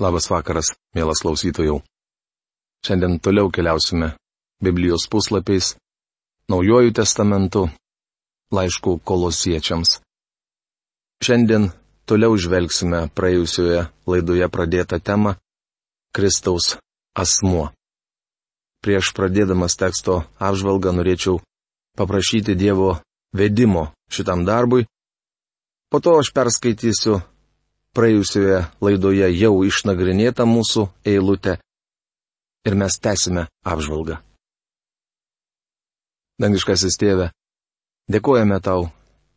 Labas vakaras, mielas klausytojų. Šiandien toliau keliausime Biblijos puslapiais, Naujojų testamentų, laiškų kolosiečiams. Šiandien toliau žvelgsime praėjusioje laidoje pradėtą temą - Kristaus asmuo. Prieš pradėdamas teksto apžvalgą norėčiau paprašyti Dievo vedimo šitam darbui. Po to aš perskaitysiu praėjusioje laidoje jau išnagrinėtą mūsų eilutę ir mes tęsime apžvalgą. Dangiškasis tėve, dėkojame tau,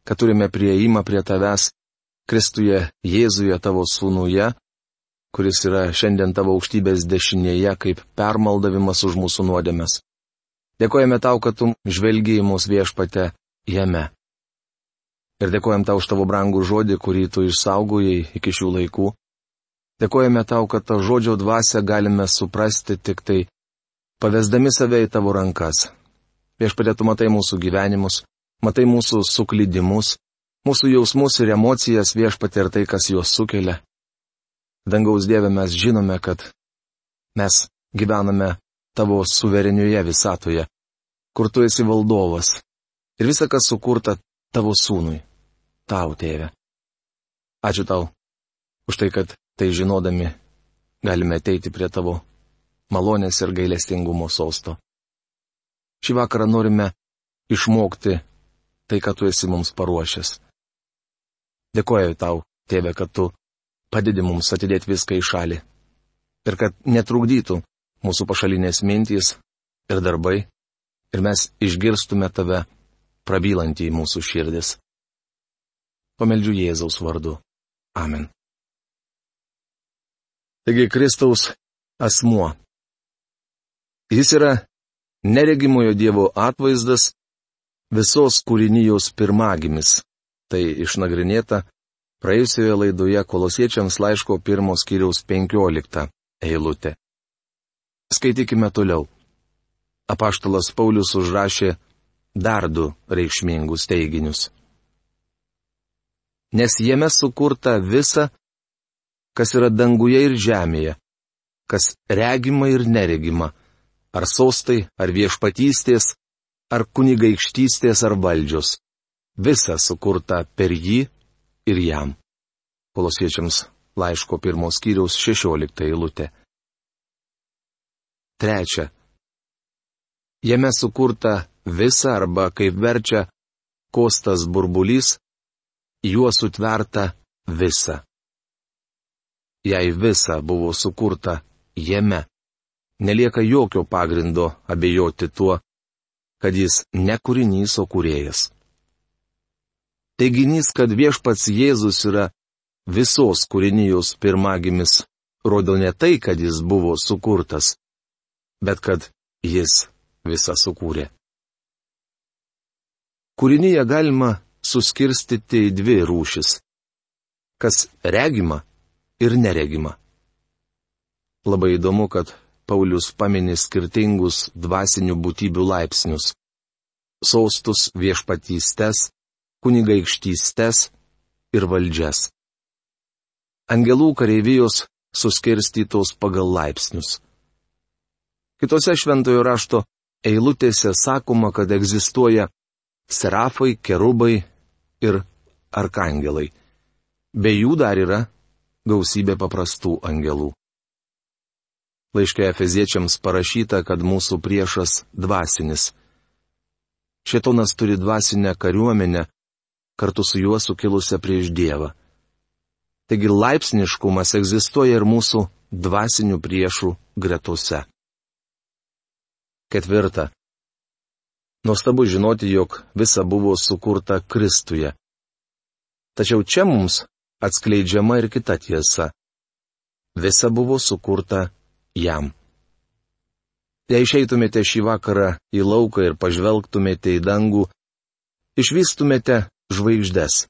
kad turime prieimą prie tavęs Kristuje Jėzuje tavo sūnuje, kuris yra šiandien tavo aukštybės dešinėje kaip permaldavimas už mūsų nuodėmes. Dėkojame tau, kad tu žvelgiai mūsų viešpate jame. Ir dėkojame tau už tavo brangų žodį, kurį tu išsaugojai iki šių laikų. Dėkojame tau, kad to žodžio dvasę galime suprasti tik tai pavesdami save į tavo rankas. Viešpatė, tu matai mūsų gyvenimus, matai mūsų suklydimus, mūsų jausmus ir emocijas viešpatė ir tai, kas juos sukelia. Dangaus Dieve mes žinome, kad mes gyvename tavo suverenioje visatoje, kur tu esi valdovas. Ir visa, kas sukurta tavo sūnui tau, tėve. Ačiū tau už tai, kad tai žinodami galime ateiti prie tavo malonės ir gailestingumo sosto. Šį vakarą norime išmokti tai, ką tu esi mums paruošęs. Dėkoju tau, tėve, kad tu padedi mums atidėti viską į šalį. Ir kad netrukdytų mūsų pašalinės mintys ir darbai, ir mes išgirstume tave prabylantį į mūsų širdis. Pameldžiu Jėzaus vardu. Amen. Taigi Kristaus asmuo. Jis yra neregimojo Dievo atvaizdas, visos kūrinijos pirmagimis. Tai išnagrinėta praėjusioje laidoje kolosiečiams laiško pirmos kiriaus penkioliktą eilutę. Skaitykime toliau. Apaštalas Paulius užrašė dar du reikšmingus teiginius nes jame sukurta visa, kas yra danguje ir žemėje, kas regima ir neregima, ar sostai, ar viešpatystės, ar kunigaikštystės, ar valdžios. Visa sukurta per jį ir jam. Kolosiečiams laiško pirmos kiriaus 16 eilutė. Trečia. Jame sukurta visa arba, kaip verčia, kostas burbulys, juo sutverta visa. Jei visa buvo sukurta jame, nelieka jokio pagrindo abejoti tuo, kad jis ne kūrinys, o kūrėjas. Teiginys, kad viešpats Jėzus yra visos kūrinijos pirmagimis, rodo ne tai, kad jis buvo sukurtas, bet kad jis visą sukūrė. Kūrinyje galima suskirstyti į dvi rūšis - kas regima ir neregima. Labai įdomu, kad Paulius paminė skirtingus dvasinių būtybių laipsnius - sostus, viešpatystes, kunigaikštystes ir valdžias. Angelų kareivijos suskirstytos pagal laipsnius. Kitose šventojo rašto eilutėse sakoma, kad egzistuoja serafai, kerubai ir arkangelai. Be jų dar yra gausybė paprastų angelų. Laiškė Efeziečiams parašyta, kad mūsų priešas dvasinis. Šetonas turi dvasinę kariuomenę, kartu su juo sukilusią prieš Dievą. Taigi laipsniškumas egzistuoja ir mūsų dvasinių priešų gretose. Ketvirta. Nuostabu žinoti, jog visa buvo sukurta Kristuje. Tačiau čia mums atskleidžiama ir kita tiesa. Visa buvo sukurta jam. Jei išeitumėte šį vakarą į lauką ir pažvelgtumėte į dangų, išvystumėte žvaigždės.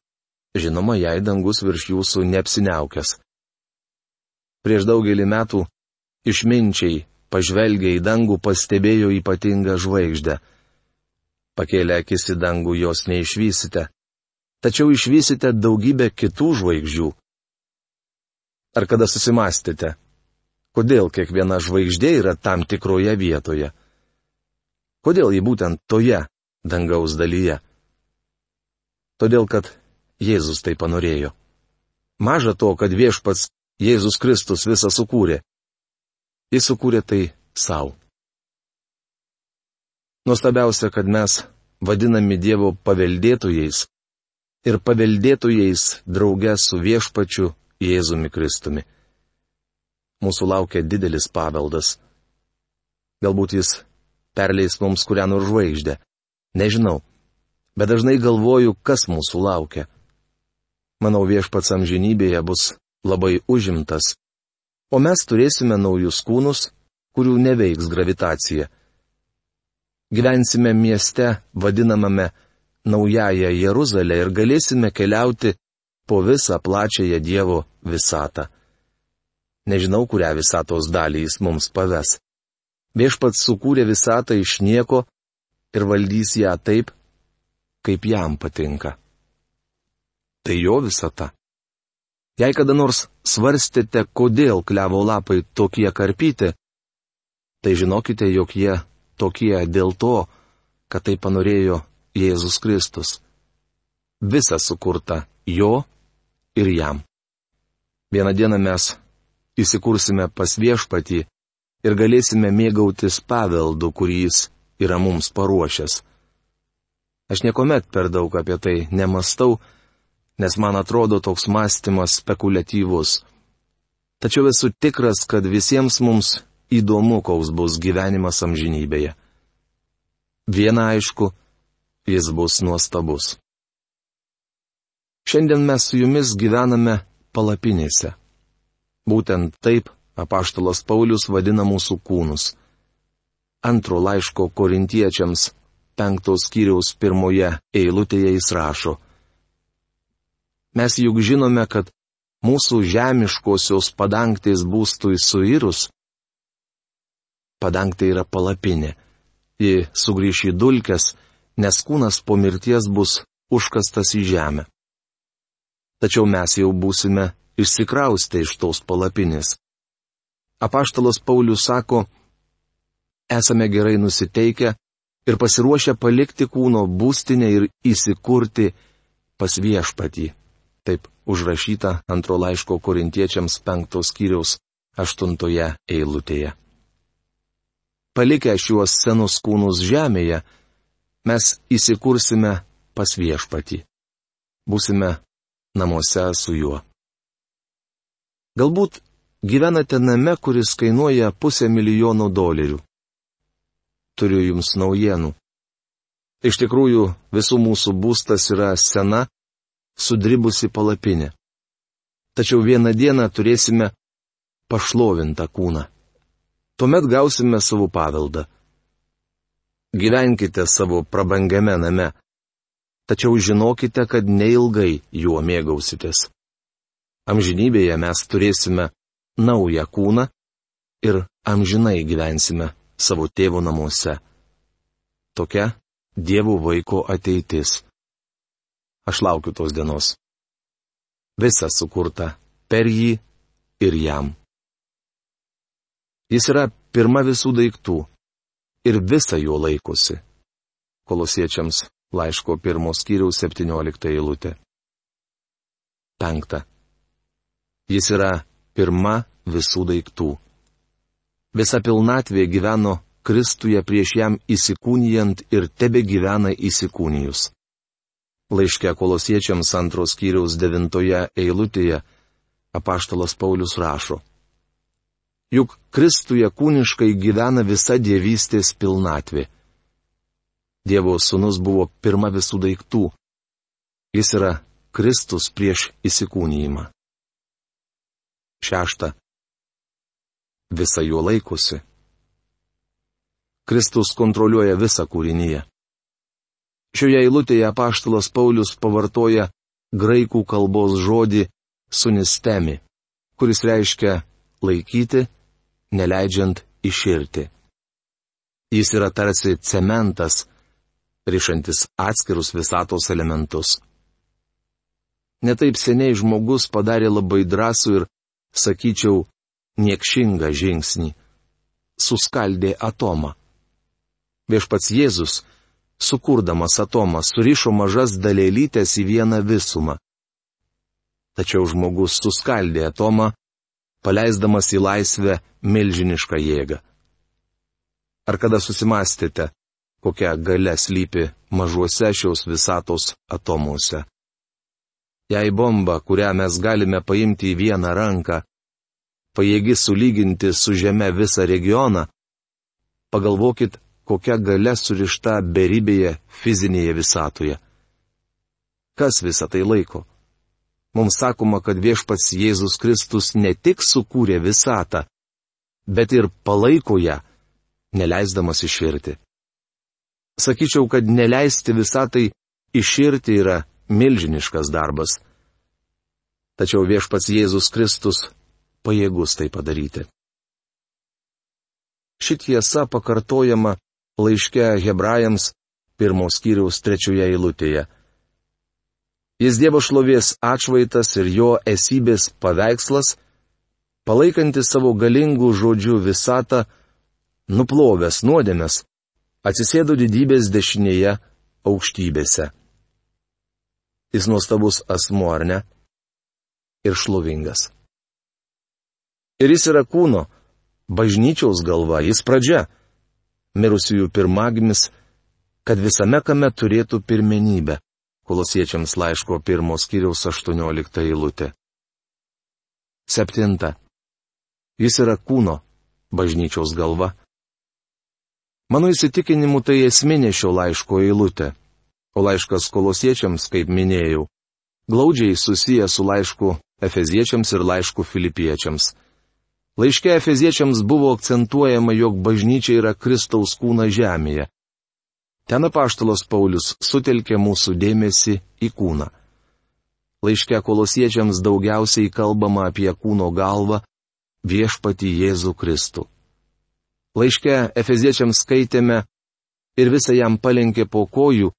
Žinoma, jei dangus virš jūsų neapsiniaukęs. Prieš daugelį metų išminčiai, pažvelgę į dangų, pastebėjo ypatingą žvaigždę. Pakėlę akis į dangų jos neišvysite. Tačiau išvysite daugybę kitų žvaigždžių. Ar kada susimastėte, Kodėl kiekviena žvaigždė yra tam tikroje vietoje? Kodėl ji būtent toje dangaus dalyje? Todėl, kad Jėzus tai panorėjo. Maža to, kad viešpats Jėzus Kristus visą sukūrė. Jis sukūrė tai savo. Nuostabiausia, kad mes vadinami Dievo paveldėtojais ir paveldėtojais drauge su viešpačiu Jėzumi Kristumi. Mūsų laukia didelis paveldas. Galbūt jis perleis mums kurią nors žvaigždę. Nežinau. Bet dažnai galvoju, kas mūsų laukia. Manau, viešpats amžinybėje bus labai užimtas. O mes turėsime naujus kūnus, kurių neveiks gravitacija. Gyvensime mieste vadinamame Naująją Jeruzalę ir galėsime keliauti po visą plačiąją Dievo visatą. Nežinau, kurią visatos dalį jis mums paves. Viešpats sukūrė visatą iš nieko ir valdys ją taip, kaip jam patinka. Tai jo visata. Jei kada nors svarstėte, kodėl klevo lapai tokie karpyti, tai žinokite, jog jie tokie dėl to, kad tai panorėjo Jėzus Kristus. Visa sukurta jo ir jam. Vieną dieną mes įsikursime pas viešpatį ir galėsime mėgautis paveldu, kurį jis yra mums paruošęs. Aš niekuomet per daug apie tai nemastau, nes man atrodo toks mąstymas spekuliatyvus. Tačiau esu tikras, kad visiems mums įdomu, koks bus gyvenimas amžinybėje. Viena aišku, jis bus nuostabus. Šiandien mes su jumis gyvename palapinėse. Būtent taip apaštalas Paulius vadina mūsų kūnus. Antro laiško korintiečiams penktos kiriaus pirmoje eilutėje jis rašo. Mes juk žinome, kad mūsų žemiškosios padangtės būstui suirus. Padangtė yra palapinė. Ji sugrįš į dulkes, nes kūnas po mirties bus užkastas į žemę. Tačiau mes jau būsime išsikraustę iš tos palapinės apaštalas Paulius sako, esame gerai nusiteikę ir pasiruošę palikti kūno būstinę ir įsikurti pas viešpatį. Taip užrašyta antro laiško korintiečiams penktos kiriaus aštuntoje eilutėje. Palikę šiuos senus kūnus žemėje, mes įsikursime pas viešpatį. Būsime namuose su juo. Galbūt Gyvenate name, kuris kainuoja pusę milijono dolerių. Turiu jums naujienų. Iš tikrųjų, visų mūsų būstas yra sena, sudribusi palapinė. Tačiau vieną dieną turėsime pašlovintą kūną. Tuomet gausime savo paveldą. Gyvenkite savo prabangiame name. Tačiau žinokite, kad neilgai juo mėgausitės. Amžinybėje mes turėsime naują kūną ir amžinai gyvensime savo tėvo namuose. Tokia Dievo vaiko ateitis. Aš laukiu tos dienos. Visa sukurta per jį ir jam. Jis yra pirma visų daiktų ir visa jo laikosi. Kolosiečiams laiško pirmos kiriaus 17 eilutė. Penkta. Jis yra pirma visų daiktų. Visa pilnatvė gyveno Kristuje prieš jam įsikūnijant ir tebe gyvena įsikūnijus. Laiške kolosiečiams antros kiriaus devintoje eilutėje apaštalas Paulius rašo. Juk Kristuje kūniškai gyvena visa dievystės pilnatvė. Dievo sūnus buvo pirma visų daiktų. Jis yra Kristus prieš įsikūnijimą. Šešta. Visa juo laikosi. Kristus kontroliuoja visą kūrinyje. Šioje eilutėje apaštalas Paulius pavartoja graikų kalbos žodį sunistemi, kuris reiškia laikyti, neleidžiant iširti. Jis yra tarsi cementas, rišantis atskirus visatos elementus. Netaip seniai žmogus padarė labai drąsų ir sakyčiau, niekšingą žingsnį - suskaldė atomą. Viešpats Jėzus, sukurdamas atomą, surišo mažas dalelytės į vieną visumą. Tačiau žmogus suskaldė atomą, paleisdamas į laisvę milžinišką jėgą. Ar kada susimastėte, kokia gale slypi mažuose šios visatos atomuose? Jei bomba, kurią mes galime paimti į vieną ranką, pajėgi sulyginti su žeme visą regioną, pagalvokit, kokia gale surišta beribėje fizinėje visatoje. Kas visą tai laiko? Mums sakoma, kad viešpats Jėzus Kristus ne tik sukūrė visatą, bet ir palaiko ją, neleisdamas iširti. Sakyčiau, kad neleisti visatai iširti yra milžiniškas darbas. Tačiau viešpats Jėzus Kristus pajėgus tai padaryti. Ši tiesa pakartojama laiške hebrajams pirmos kiriaus trečioje eilutėje. Jis Dievo šlovės atšvaitas ir jo esybės paveikslas, palaikantis savo galingų žodžių visatą, nuplovęs nuodėmės, atsisėdo didybės dešinėje aukštybėse. Jis nuostabus asmuo, ar ne? Ir šlovingas. Ir jis yra kūno, bažnyčiaus galva, jis pradžia mirusiųjų pirmagimis, kad visame kame turėtų pirmenybę. Kolosiečiams laiško pirmos kiriaus 18 eilutė. 7. Jis yra kūno, bažnyčiaus galva. Mano įsitikinimu tai esminė šio laiško eilutė, o laiškas kolosiečiams, kaip minėjau, glaudžiai susijęs su laišku Efeziečiams ir laišku Filipiečiams. Laiške Efeziečiams buvo akcentuojama, jog bažnyčia yra Kristaus kūna žemėje. Ten apaštalos Paulius sutelkė mūsų dėmesį į kūną. Laiške kolosiečiams daugiausiai kalbama apie kūno galvą - viešpati Jėzų Kristų. Laiške Efeziečiams skaitėme ir visą jam palenkė po kojų,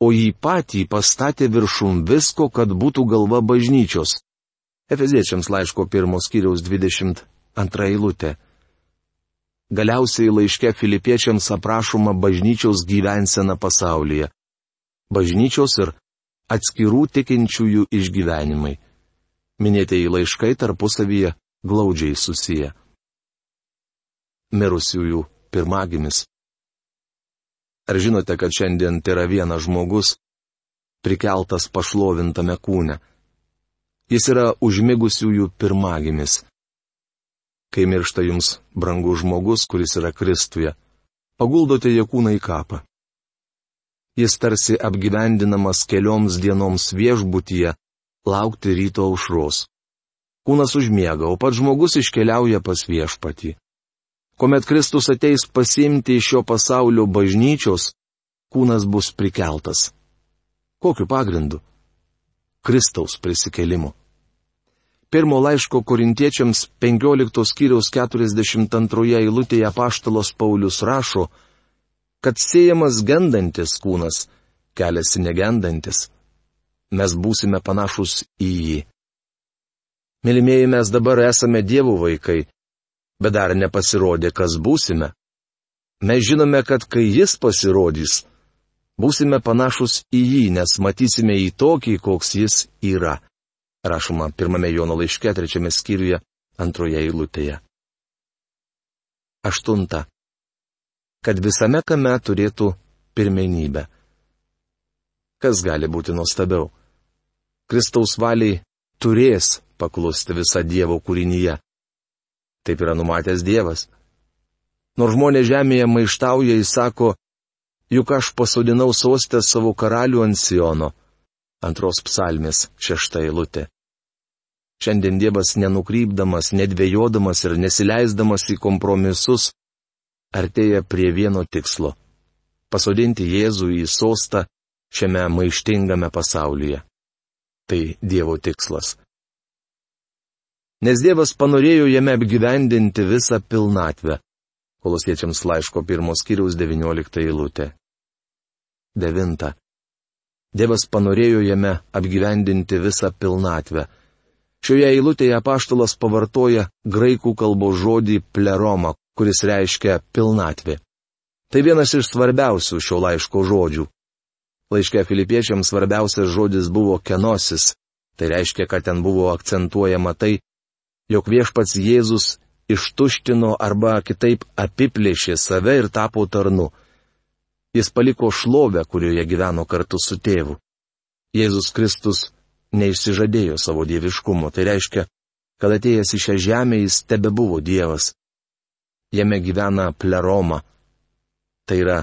o jį patį pastatė viršum visko, kad būtų galva bažnyčios. Efeziečiams laiško pirmos kiriaus 20 Antra eilutė. Galiausiai laiške filipiečiams aprašoma bažnyčiaus gyvensena pasaulyje. Bažnyčios ir atskirų tikinčiųjų išgyvenimai. Minėtieji laiškai tarpusavyje glaudžiai susiję. Mirusiųjų pirmagimis. Ar žinote, kad šiandien tai yra vienas žmogus, prikeltas pašlovintame kūne? Jis yra užmigusiųjų pirmagimis kai miršta jums brangus žmogus, kuris yra Kristuje, paguldote jo kūną į kapą. Jis tarsi apgyvendinamas kelioms dienoms viešbutyje, laukti ryto aušros. Kūnas užmiega, o pats žmogus iškeliauja pas viešpatį. Komet Kristus ateis pasimti iš šio pasaulio bažnyčios, kūnas bus prikeltas. Kokiu pagrindu? Kristaus prisikelimu. Pirmo laiško korintiečiams 15 skyriaus 42 eilutėje paštalos Paulius rašo, kad siejamas gendantis kūnas keliasi negendantis. Mes būsime panašus į jį. Mylimieji, mes dabar esame dievų vaikai, bet dar nepasirodė, kas būsime. Mes žinome, kad kai jis pasirodys, būsime panašus į jį, nes matysime į tokį, koks jis yra rašoma pirmame Jono laiške, trečiame skyriuje, antroje eilutėje. Aštunta. Kad visame kame turėtų pirmenybę. Kas gali būti nuostabiau? Kristaus valiai turės paklusti visą Dievo kūrinyje. Taip yra numatęs Dievas. Nors žmonės žemėje maištauja, jis sako, juk aš pasodinau sostę savo karalių ant Siono Antros psalmės šešta eilutė. Šiandien Dievas nenukrypdamas, nedvėjodamas ir nesileisdamas į kompromisus, artėja prie vieno tikslo - pasodinti Jėzų į sostą šiame maištingame pasaulyje. Tai Dievo tikslas. Nes Dievas panorėjo jame apgyvendinti visą pilnatvę. Kolosiečiams laiško pirmos kiriaus 19 eilutė. 9. Dievas panorėjo jame apgyvendinti visą pilnatvę. Šioje eilutėje apaštalas pavartoja graikų kalbos žodį pleroma, kuris reiškia pilnatvė. Tai vienas iš svarbiausių šio laiško žodžių. Laiške filipiečiams svarbiausias žodis buvo kenosis. Tai reiškia, kad ten buvo akcentuojama tai, jog viešpats Jėzus ištuštino arba kitaip apiplėšė save ir tapo tarnu. Jis paliko šlovę, kurioje gyveno kartu su tėvu. Jėzus Kristus neišsižadėjo savo dieviškumo, tai reiškia, kad atėjęs į šią žemę jis tebe buvo Dievas. Jame gyvena pleroma. Tai yra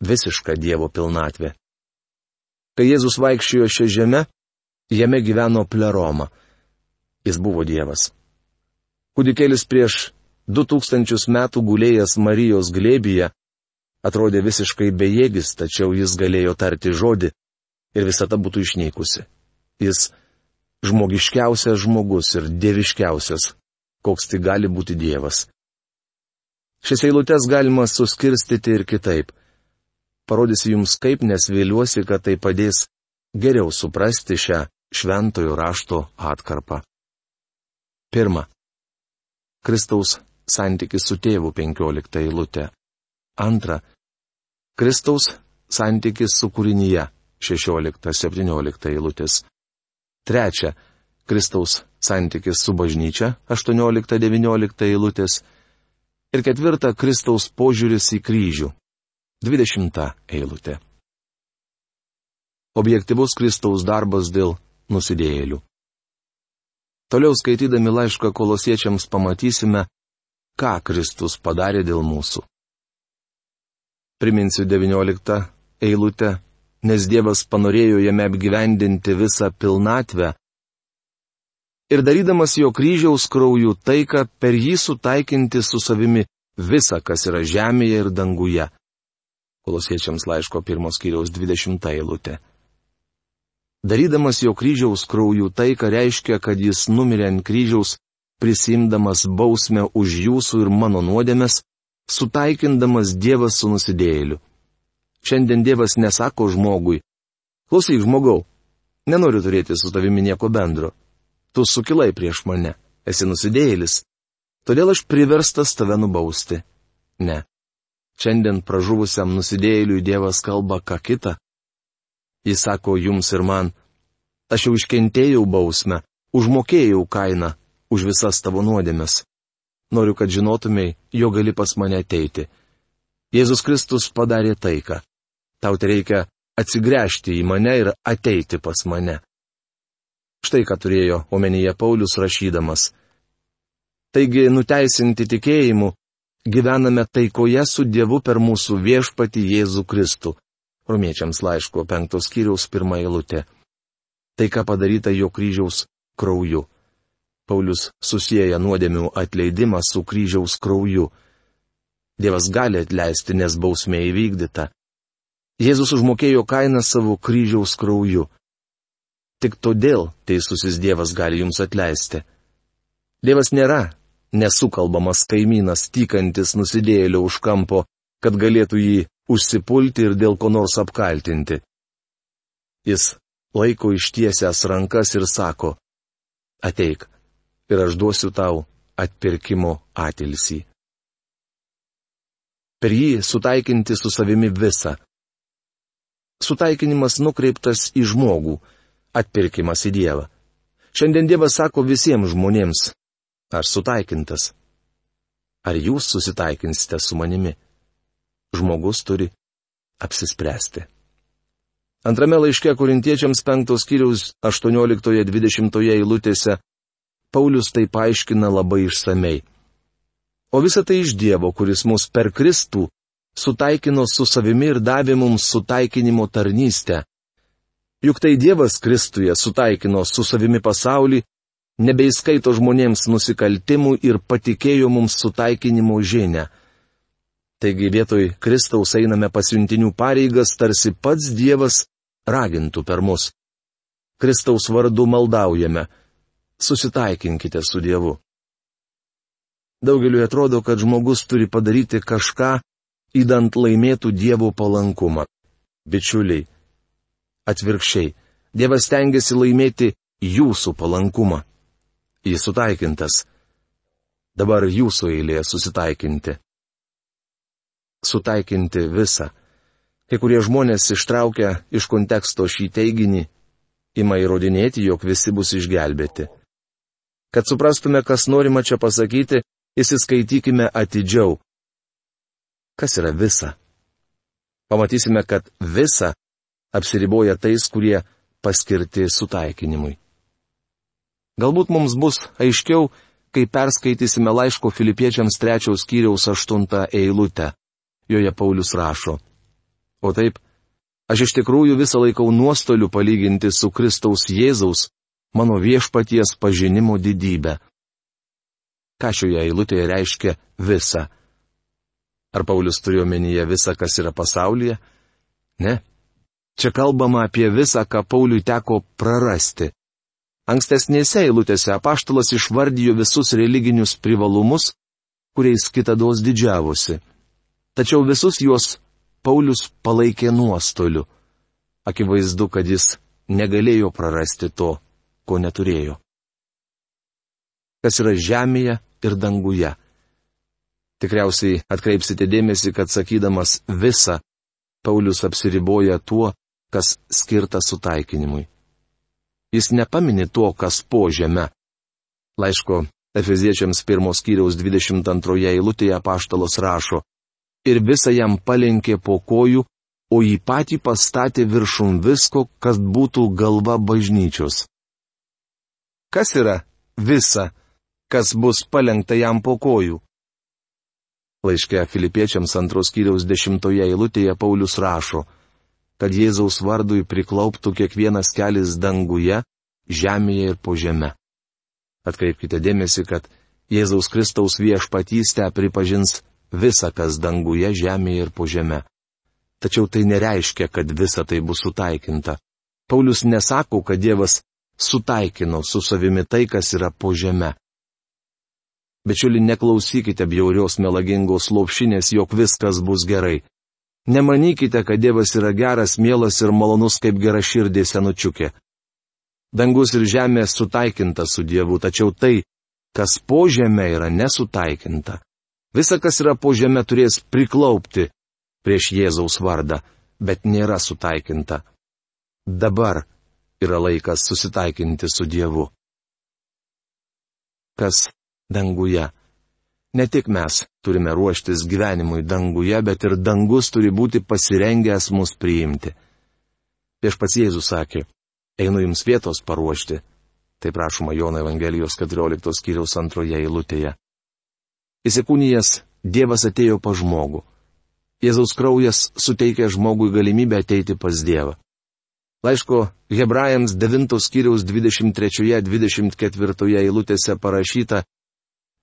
visiška Dievo pilnatvė. Kai Jėzus vaikščiojo šią žemę, jame gyveno pleroma. Jis buvo Dievas. Kūdikėlis prieš 2000 metų gulėjęs Marijos glėbyje atrodė visiškai bejėgis, tačiau jis galėjo tarti žodį ir visata būtų išnykusi. Jis žmogiškiausias žmogus ir dieviškiausias, koks tai gali būti Dievas. Šias eilutes galima suskirstyti ir kitaip. Parodysiu jums kaip, nes vėliuosi, kad tai padės geriau suprasti šią šventojo rašto atkarpą. Pirma. Kristaus santykis su tėvu 15 eilutė. Antra. Kristaus santykis su kūrinyje 16-17 eilutės. Trečia. Kristaus santykis su bažnyčia 18-19 eilutės. Ir ketvirta. Kristaus požiūris į kryžių 20 eilutė. Objektivus Kristaus darbas dėl nusidėjėlių. Toliau skaitydami laišką kolosiečiams pamatysime, ką Kristus padarė dėl mūsų. Priminsiu 19 eilutę, nes Dievas panorėjo jame apgyvendinti visą pilnatvę ir darydamas jo kryžiaus kraujų taiką per jį sutaikinti su savimi visą, kas yra žemėje ir danguje. Kolosiečiams laiško pirmos kiriaus 20 eilutė. Darydamas jo kryžiaus kraujų taiką reiškia, kad jis numirė ant kryžiaus, prisimdamas bausmę už jūsų ir mano nuodėmės, sutaikindamas Dievas su nusidėjėliu. Šiandien Dievas nesako žmogui, klausyk žmogau, nenoriu turėti su tavimi nieko bendro. Tu sukilai prieš mane, esi nusidėjėlis, todėl aš priverstas tave nubausti. Ne. Šiandien pražuvusiam nusidėjėliui Dievas kalba ką kitą. Jis sako jums ir man, aš jau iškentėjau bausmę, užmokėjau kainą už visas tavo nuodėmes. Noriu, kad žinotumai, jo gali pas mane ateiti. Jėzus Kristus padarė taiką. Tau tai reikia atsigręžti į mane ir ateiti pas mane. Štai ką turėjo omenyje Paulius rašydamas. Taigi, nuteisinti tikėjimu, gyvename taikoje su Dievu per mūsų viešpati Jėzų Kristų. Romiečiams laiško penktos kiriaus pirmą eilutę. Tai, ką padaryta jo kryžiaus krauju. Paulius susijęja nuodėmių atleidimą su kryžiaus krauju. Dievas gali atleisti, nes bausmė įvykdyta. Jėzus užmokėjo kainą savo kryžiaus krauju. Tik todėl teisusis Dievas gali jums atleisti. Dievas nėra nesukalbamas kaimynas, tykantis nusidėlio už kampo, kad galėtų jį užsipulti ir dėl ko nors apkaltinti. Jis laiko ištiesęs rankas ir sako, ateik, ir aš duosiu tau atpirkimo atilsį. Per jį sutaikinti su savimi visą. Sutaikinimas nukreiptas į žmogų, atpirkimas į Dievą. Šiandien Dievas sako visiems žmonėms, ar sutaikintas. Ar jūs susitaikinsite su manimi? žmogus turi apsispręsti. Antrame laiške korintiečiams penktos kiriaus 18-20 eilutėse Paulius tai paaiškina labai išsamei. O visa tai iš Dievo, kuris mus per Kristų sutaikino su savimi ir davė mums sutaikinimo tarnystę. Juk tai Dievas Kristuje sutaikino su savimi pasaulį, nebeįskaito žmonėms nusikaltimų ir patikėjo mums sutaikinimo žinę. Taigi vietoj Kristaus einame pasiuntinių pareigas, tarsi pats Dievas ragintų per mus. Kristaus vardu maldaujame. Susitaikinkite su Dievu. Daugeliu atrodo, kad žmogus turi padaryti kažką, įdant laimėtų Dievo palankumą. Bičiuliai, atvirkščiai, Dievas tengiasi laimėti jūsų palankumą. jis sutaikintas. Dabar jūsų eilė susitaikinti. Sutaikinti visą. Kai kurie žmonės ištraukia iš konteksto šį teiginį, ima įrodinėti, jog visi bus išgelbėti. Kad suprastume, kas norima čia pasakyti, įsiskaitykime atidžiau. Kas yra visa? Pamatysime, kad visa apsiriboja tais, kurie paskirti sutaikinimui. Galbūt mums bus aiškiau, kai perskaitysime laiško filipiečiams trečiaus skyriaus aštuntą eilutę. Joje Paulius rašo. O taip, aš iš tikrųjų visą laikau nuostoliu palyginti su Kristaus Jėzaus, mano viešpaties pažinimo didybę. Ką šioje eilutėje reiškia visa? Ar Paulius turi omenyje visą, kas yra pasaulyje? Ne. Čia kalbama apie visą, ką Pauliui teko prarasti. Ankstesnėse eilutėse apaštalas išvardijo visus religinius privalumus, kuriais kitados didžiavosi. Tačiau visus juos Paulius palaikė nuostoliu. Akivaizdu, kad jis negalėjo prarasti to, ko neturėjo. Kas yra žemėje ir danguje. Tikriausiai atkreipsite dėmesį, kad sakydamas visą, Paulius apsiriboja tuo, kas skirta sutaikinimui. Jis nepamini to, kas po žemę. Laiško Efeziečiams pirmos kiriaus 22 eilutėje paštalos rašo, ir visą jam palenkė po kojų, o jį patį pastatė viršum visko, kas būtų galva bažnyčios. Kas yra visa, kas bus palengta jam po kojų? Laiške Filipiečiams antros kiriaus dešimtoje eilutėje Paulius rašo, kad Jėzaus vardui priklauptų kiekvienas kelias danguje, žemėje ir po žemę. Atkreipkite dėmesį, kad Jėzaus Kristaus viešpatystę pripažins visa, kas danguje, žemėje ir po žemę. Tačiau tai nereiškia, kad visa tai bus sutaikinta. Paulius nesako, kad Dievas sutaikino su savimi tai, kas yra po žemę. Bičiuli, neklausykite bjaurios melagingos lopšinės, jog viskas bus gerai. Nemanykite, kad Dievas yra geras, mielas ir malonus kaip gera širdė senučiukė. Dangus ir žemė sutaikinta su Dievu, tačiau tai, kas po žemė yra nesutaikinta. Visa, kas yra po žemė, turės priklaupti prieš Jėzaus vardą, bet nėra sutaikinta. Dabar yra laikas susitaikinti su Dievu. Kas danguje? Ne tik mes turime ruoštis gyvenimui danguje, bet ir dangus turi būti pasirengęs mus priimti. Prieš pats Jėzus sakė, einu jums vietos paruošti. Tai prašoma Jono Evangelijos 14 skyriaus antroje eilutėje. Įsikūnijas Dievas atėjo pa žmogų. Jėzaus kraujas suteikia žmogui galimybę ateiti pas Dievą. Laiško Hebrajams 9 skyriaus 23-24 eilutėse parašyta,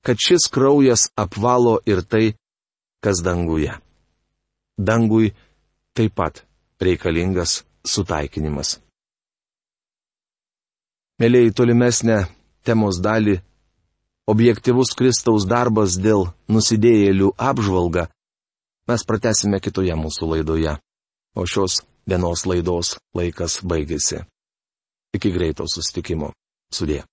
kad šis kraujas apvalo ir tai, kas danguje. Dangui taip pat reikalingas sutaikinimas. Mėlyjei tolimesnę temos dalį - objektivus Kristaus darbas dėl nusidėjėlių apžvalga - mes pratesime kitoje mūsų laidoje. O šios dienos laidos laikas baigėsi. Iki greito sustikimo. Sudė.